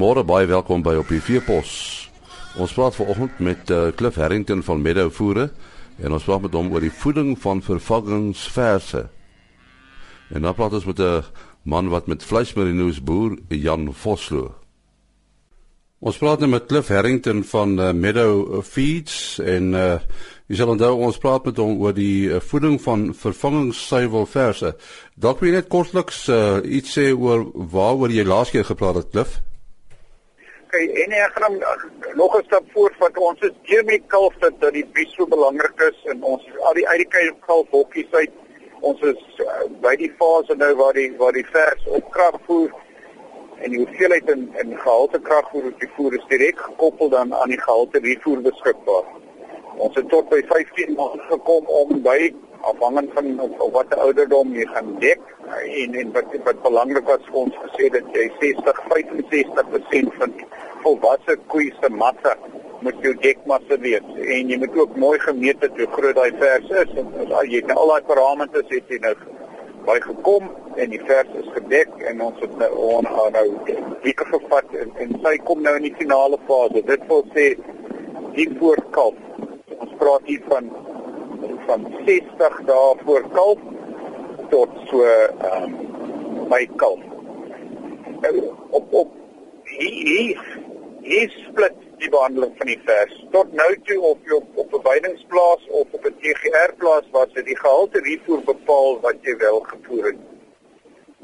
Goeiemôre, baie welkom by op die Veepos. Ons praat vanoggend met uh, Cliff Harrington van Meadow Voere en ons praat met hom oor die voeding van vervangingsverse. En dan praat ons met 'n man wat met vleismerinoes boer, Jan Vosloo. Ons praat nou met Cliff Harrington van uh, Meadow Feeds en uh, jy sal onthou ons praat met hom oor die uh, voeding van vervangingssuiwelverse. Dalk wil jy net kortliks uh, iets sê oor waaroor jy laas keer gepraat het, Cliff? Okay, en ek gaan nog 'n stap voor wat ons is deur met kalf dat dat die bies so belangrik is en ons al die uit die kalf hokkies uit ons is uh, by die fase nou waar die waar die vers op krag voer en die hoeveelheid in in gehalte kragvoer op die voer is direk gekoppel dan aan die gehalte refoer beskikbaar. Ons het tot by 15 maande gekom om by afhangend van op, op watter ouderdom jy gaan dek en en wat wat belangrik was vir ons gesê dat jy 60 65% van volwasse koeie se massa moet jou dekmassa wees en jy moet ook mooi gemeet het hoe groot daai vers is en as jy al daai parameters het jy nou baie gekom en die vers is gedek en ons het nou on, nou dikke gevat en, en sy kom nou in die finale fase. Dit wil sê die voorkalf. Ons praat hier van van 60 dae voor kalf tot so ehm um, by kalf. Nou, op op hier hier, hier split die behandeling van die vers. Tot nou toe of jy op op 'n weidingsplaas of op 'n TGR plaas was, het die gehalte hiervoor bepaal wat jy wel gevoer het.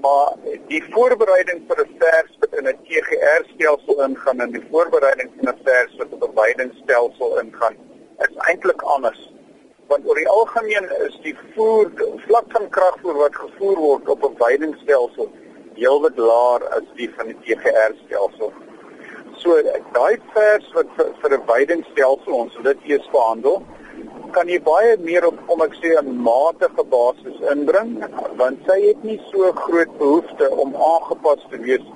Maar die voorbereiding vir 'n vers wat in 'n TGR stelsel ingaan en die voorbereiding van 'n vers wat op 'n weidingsstelsel ingaan, is eintlik anders. Want oor die algemeen is die voer vlak van kragvoer wat gevoer word op 'n weidingsstelsel heelwat laer as die van die TGR stelsel. So daai vers wat vir, vir 'n weidingstelsel ons dit eers behandel, kan jy baie meer op kom ek sê 'n matige basis inbring want sy het nie so groot behoefte om aangepas te wees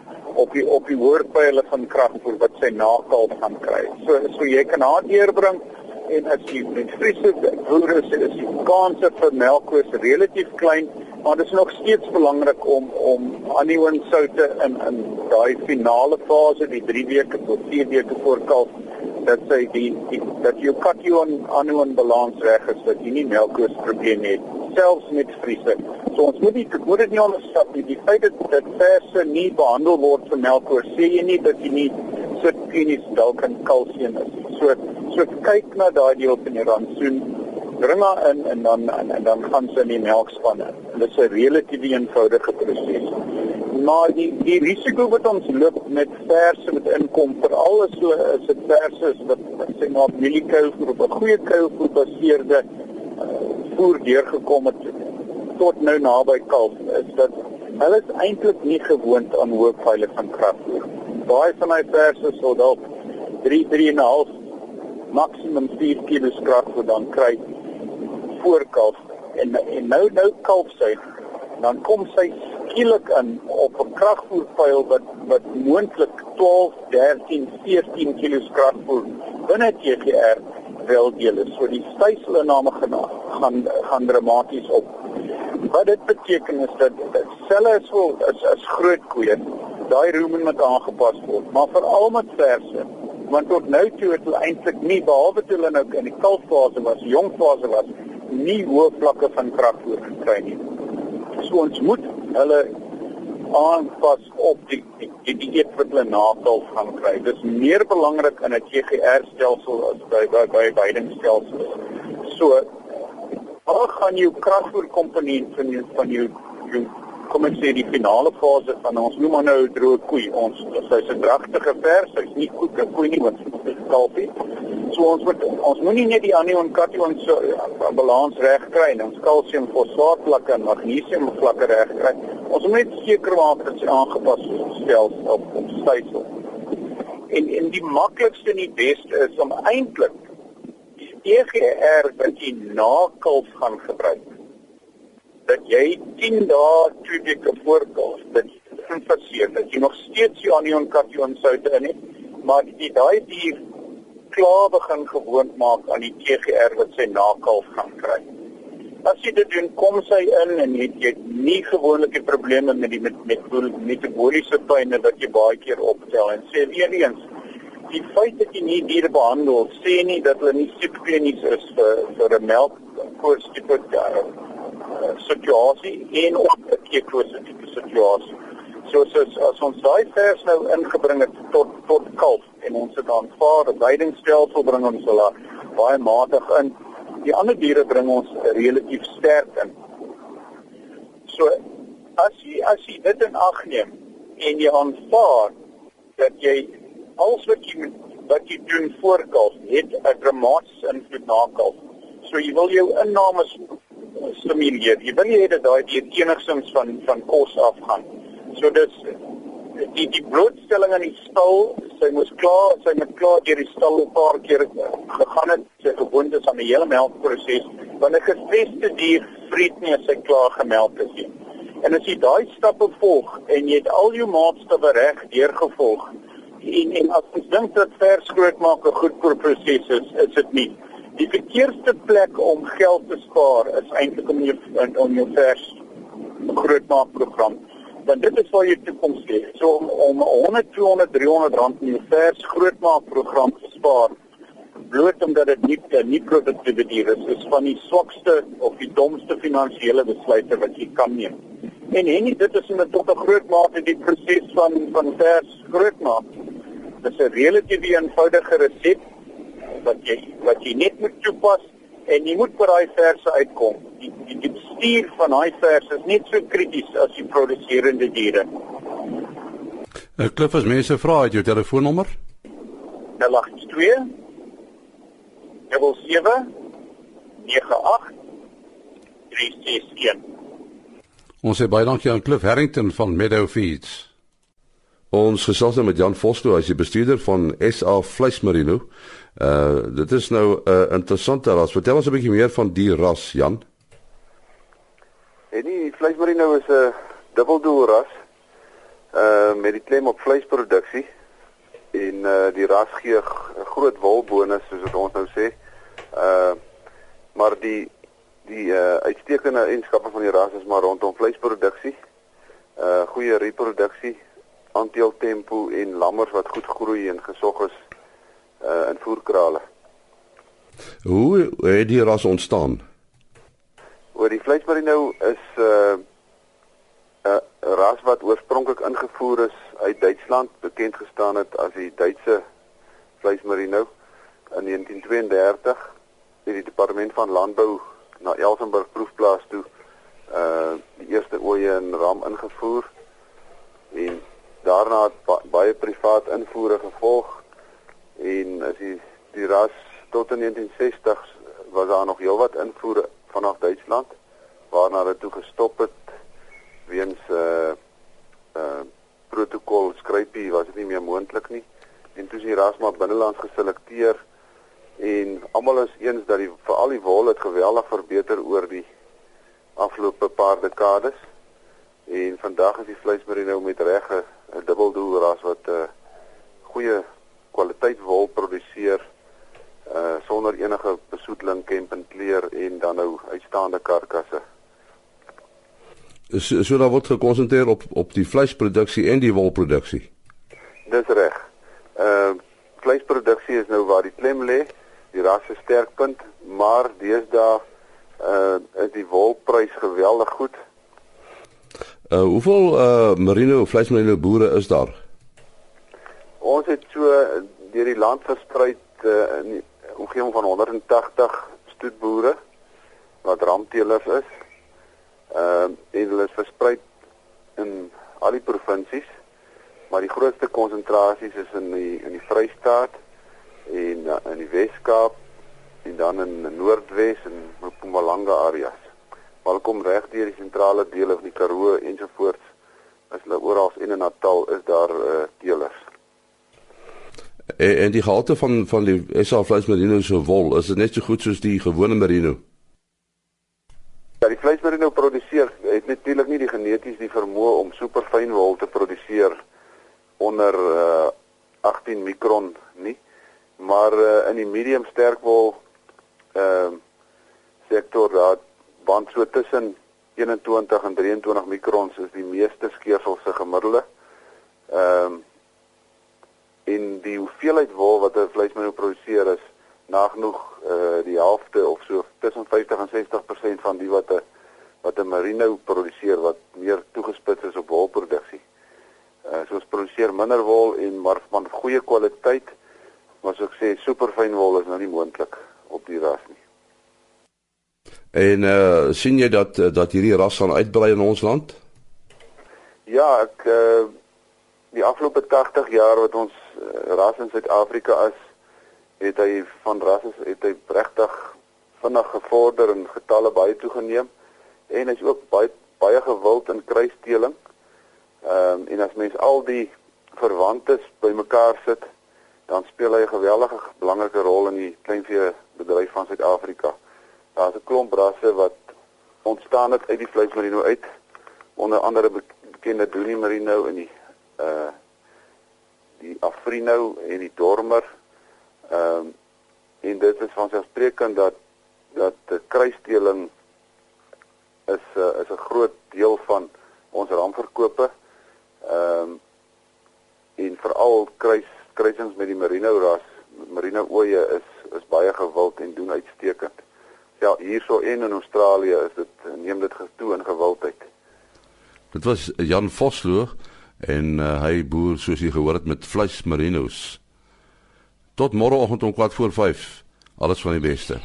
op die op die hoërpyle van kragvoer wat sy nakalf gaan kry. So so jy kan haar deurbring en as jy met friese boere sê is die kanse vir melkkoes relatief klein, maar dit is nog steeds belangrik om om anion soutte in in daai finale fase, die 3 weke tot 4 weke voor kalf dat sy die, die dat jou cation anion balans reg is dat jy nie melkkoes probleme het selfs met friese. So ons moet nie moet dit nie onderskat nie. Die feit dat dat verse nie behandel word vir melkkoes sê jy nie dat jy nie so klinies dalk kan kalsium is. So so kyk na daai deel van jou rantsoen bring haar in en dan en, en dan gaan sy in die melkspanne. Dit is 'n relatief eenvoudige proses. Maar die die risiko wat ons loop met verse met inkom veral is so is dit verse wat sê maar mieliekou vir op 'n goeie kou gebaseerde uh, voer deurgekom het tot nou naby kalf is dat hulle is eintlik nie gewoond aan hoë veilige van krag nie. Baie van my verse sou dalk 3 3.5 maksimum 4 kg krag wat dan kry voor kalf en en nou nou kalf sy. Dan kom sy skielik in op 'n kragvoerpyl wat wat moontlik 12, 13, 14 kg kragvoer binne TGR wel deel is. So die styfelinname gaan gaan gaan dramaties op. Wat dit beteken is dat selle is wel is as groot koeie. Daai roemen moet aangepas word, maar veral met verse. Want tot nou toe het hulle eintlik nie behalwe toe hulle nou in die kalffase was, jongfase was, nie hoë vlakke van kragvoer gekry nie. So ons moet hulle aanpas op die die, die dieet wat hulle na kalf gaan kry. Dit is meer belangrik in 'n GGR stelsel as by by by weidingstelsels. So waar gaan jou kragvoer komponent van jou van jou, jou kom ek sê die finale fase van ons noem maar nou droë koei. Ons sy's 'n dragtige vers, sy's nie vir koei nie want dit is kalfie. Ons moet ons moenie net die anion cation so ja, balans reg kry en ons kalsium fosfaat vlakke en magnesium vlakke reg kry. Ons moet net seker maak dit aangepas stel op stelsel. En en die maklikste en die beste is om eintlik EGR wat jy na kalf gaan gebruik dat jy 10 dae twee weke voor kos dat jy verseker dat jy nog steeds jou anion cation soude in het, maar die daai dier klaar begin gewoond maak aan die TGR wat sy nakalf gaan kry. As jy dit doen, kom sy in en jy het nie gewoonlike probleme met die met met metaboliese pyn wat jy baie keer optel en sê weer eens die feit dat jy nie diere behandel sê nie dat hulle nie siekklinies is vir vir 'n melk koors tipe uh, situasie en ook 'n keekloos tipe situasie. So so as ons daai vers nou ingebring het tot tot kalf en ons het aanvaar 'n weidingstelsel bring ons hulle baie matig in. Die ander diere bring ons relatief sterk in. So as jy as jy dit in ag neem en jy aanvaar dat jy alles wat jy wat jy doen voor kalf het 'n dramatiese invloed na kalf. So jy wil jou inname stimuleer. Jy wil nie hê dat daai dier enigstens van van kos afgaan. So dis die die blootstelling aan die stal, sy moes klaar, sy moet klaar deur die stal 'n paar keer gegaan het, sy gewoond is aan die hele melkproses. Wanneer 'n gestreste dier vreet nie as hy klaar gemelk is nie. En as jy daai stappe volg en jy het al jou maatstawwe reg deurgevolg en en as jy dink dat vers groot maak 'n goed proses is, is dit nie. Die verkeerste plek om geld te spaar is eintlik om jou om jou vers groot maak program. Want dit is waar jy toekoms lê. So om om 100, 200, 300 rand in jou vers groot maak program te spaar bloot omdat dit nie nie produktiewe diere is, is van die swakste of die domste finansiële besluite wat jy kan neem. En en dit is net tot 'n groot mate die proses van van vers groot maak. Dit is 'n relatief eenvoudige resep wat jy wat jy net moet toepas en jy moet by daai verse uitkom. Die die, die bestuur van daai verse is net so krities as die produserende diere. Ek uh, klop as mense vra het jou telefoonnommer? 082 07 98 361 Ons sê baie dankie aan Cliff Harrington van Meadow Feeds. Ons gesels nou met Jan Vosto, hy is die bestuurder van SA Vleismerino. Uh dit is nou 'n uh, interessante ras. Vertel ons 'n bietjie meer van die ras, Jan. Vleismerino is 'n dubbeldoel ras. Uh met die klem op vleisproduksie en uh die ras gee 'n groot wolbonus soos wat ons nou sê. Uh maar die die uh, uitstekende eienskappe van die ras is maar rondom vleisproduksie. Uh goeie reproduksie, aanteel tempo en lammers wat goed groei en gesog is uh in voerkrale. Hoe het die ras ontstaan? Oor die vleismerino is uh 'n uh, ras wat oorspronklik ingevoer is uit Duitsland, bekend gestaan het as die Duitse vleismerino in 1932 het die departement van landbou na Elsenburg proefplaas toe uh die eerste oeye in ram ingevoer en daarna het ba baie privaat invoere gevolg en as die die ras tot in 1960s was daar nog heelwat invoere vanaf Duitsland waarna dit toe gestop het weens uh uh protokol skrypie was dit nie meer moontlik nie en toe is die ras maar binnelands geselekteer en almal is eens dat die veral die wol het geweldig verbeter oor die afgelope paar dekades en vandag is die vleismerino met reg 'n dubbeldoel ras wat 'n uh, goeie kwaliteit wol produseer uh sonder enige besoedeling kemp en kleur en dan nou uitstaande karkasse. So, so daar word gekonsentreer op op die vleisproduksie en die wolproduksie. Dis reg. Uh vleisproduksie is nou waar die klem lê die ras se sterkpunt, maar deesdae uh is die wolprys geweldig goed. Uh hoeveel uh merino vleismerino boere is daar? Ons het so deur die land versprei uh, in die omgewing van 180 stoetboere wat ramteelers is. Uh en hulle is versprei in al die provinsies, maar die grootste konsentrasies is in die in die Vrystaat en uh, in die Wes-Kaap en dan in Noordwes en Mpumalanga areas. Welkom reg deur die sentrale dele van die Karoo ensovoorts. As hulle oral in Natal is daar uh, teelers. En, en die gehalte van van die SA vleismerino se wol, is dit net so goed soos die gewone merino? Ja, die vleismerino produseer het natuurlik nie die geneties die vermoë om superfyn wol te produseer onder uh, 18 mikron nie maar uh, in die medium sterk wol ehm uh, sektor daar want so tussen 21 en 23 mikrons is die meeste skeersel se gemiddelde. Ehm um, in die hoeveelheid wol wat 'n vleismerino produseer is nagenoeg uh, die helfte of so tussen 50 en 60% van die wat 'n wat 'n merino produseer wat meer toegespits is op wolproduksie. Uh, so ons produseer minder wol en maar van goeie kwaliteit. Maar soos ek sê, superfyn wol is nou nie moontlik op die ras nie. En uh, sien jy dat dat hierdie ras gaan uitbrei in ons land? Ja, ek uh, die afgelope 80 jaar wat ons uh, ras in Suid-Afrika is, het hy van rasse het hy regtig vinnig gevorder en getalle baie toegeneem en hy's ook baie baie gewild in kruisdeling. Ehm um, en as mens al die verwantes bymekaar sit, dan speel hy 'n geweldige belangrike rol in die kleinvee bedryf van Suid-Afrika. Daar's 'n klomp rasse wat ontstaan het uit die vleismerino uit, onder andere bekende Doenie Merino en die uh die Afrino en die Dormer. Ehm um, en dit is vanselfsprekend dat dat kruisdeling is uh, is 'n groot deel van ons ramverkope. Ehm um, en veral kruis kruisings met die merino ras, merino oeye is is baie gewild en doen uitstekend. Ja, hierso en in Australië is dit neem dit toe in gewildheid. Dit was Jan Vosloo en uh, hy boer soos jy gehoor het met vleis merinos. Tot môreoggend om 4 voor 5. Alles van die beste.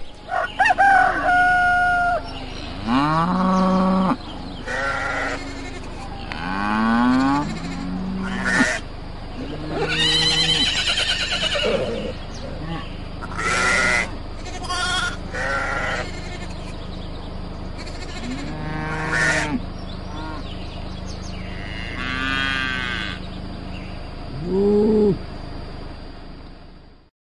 Ah.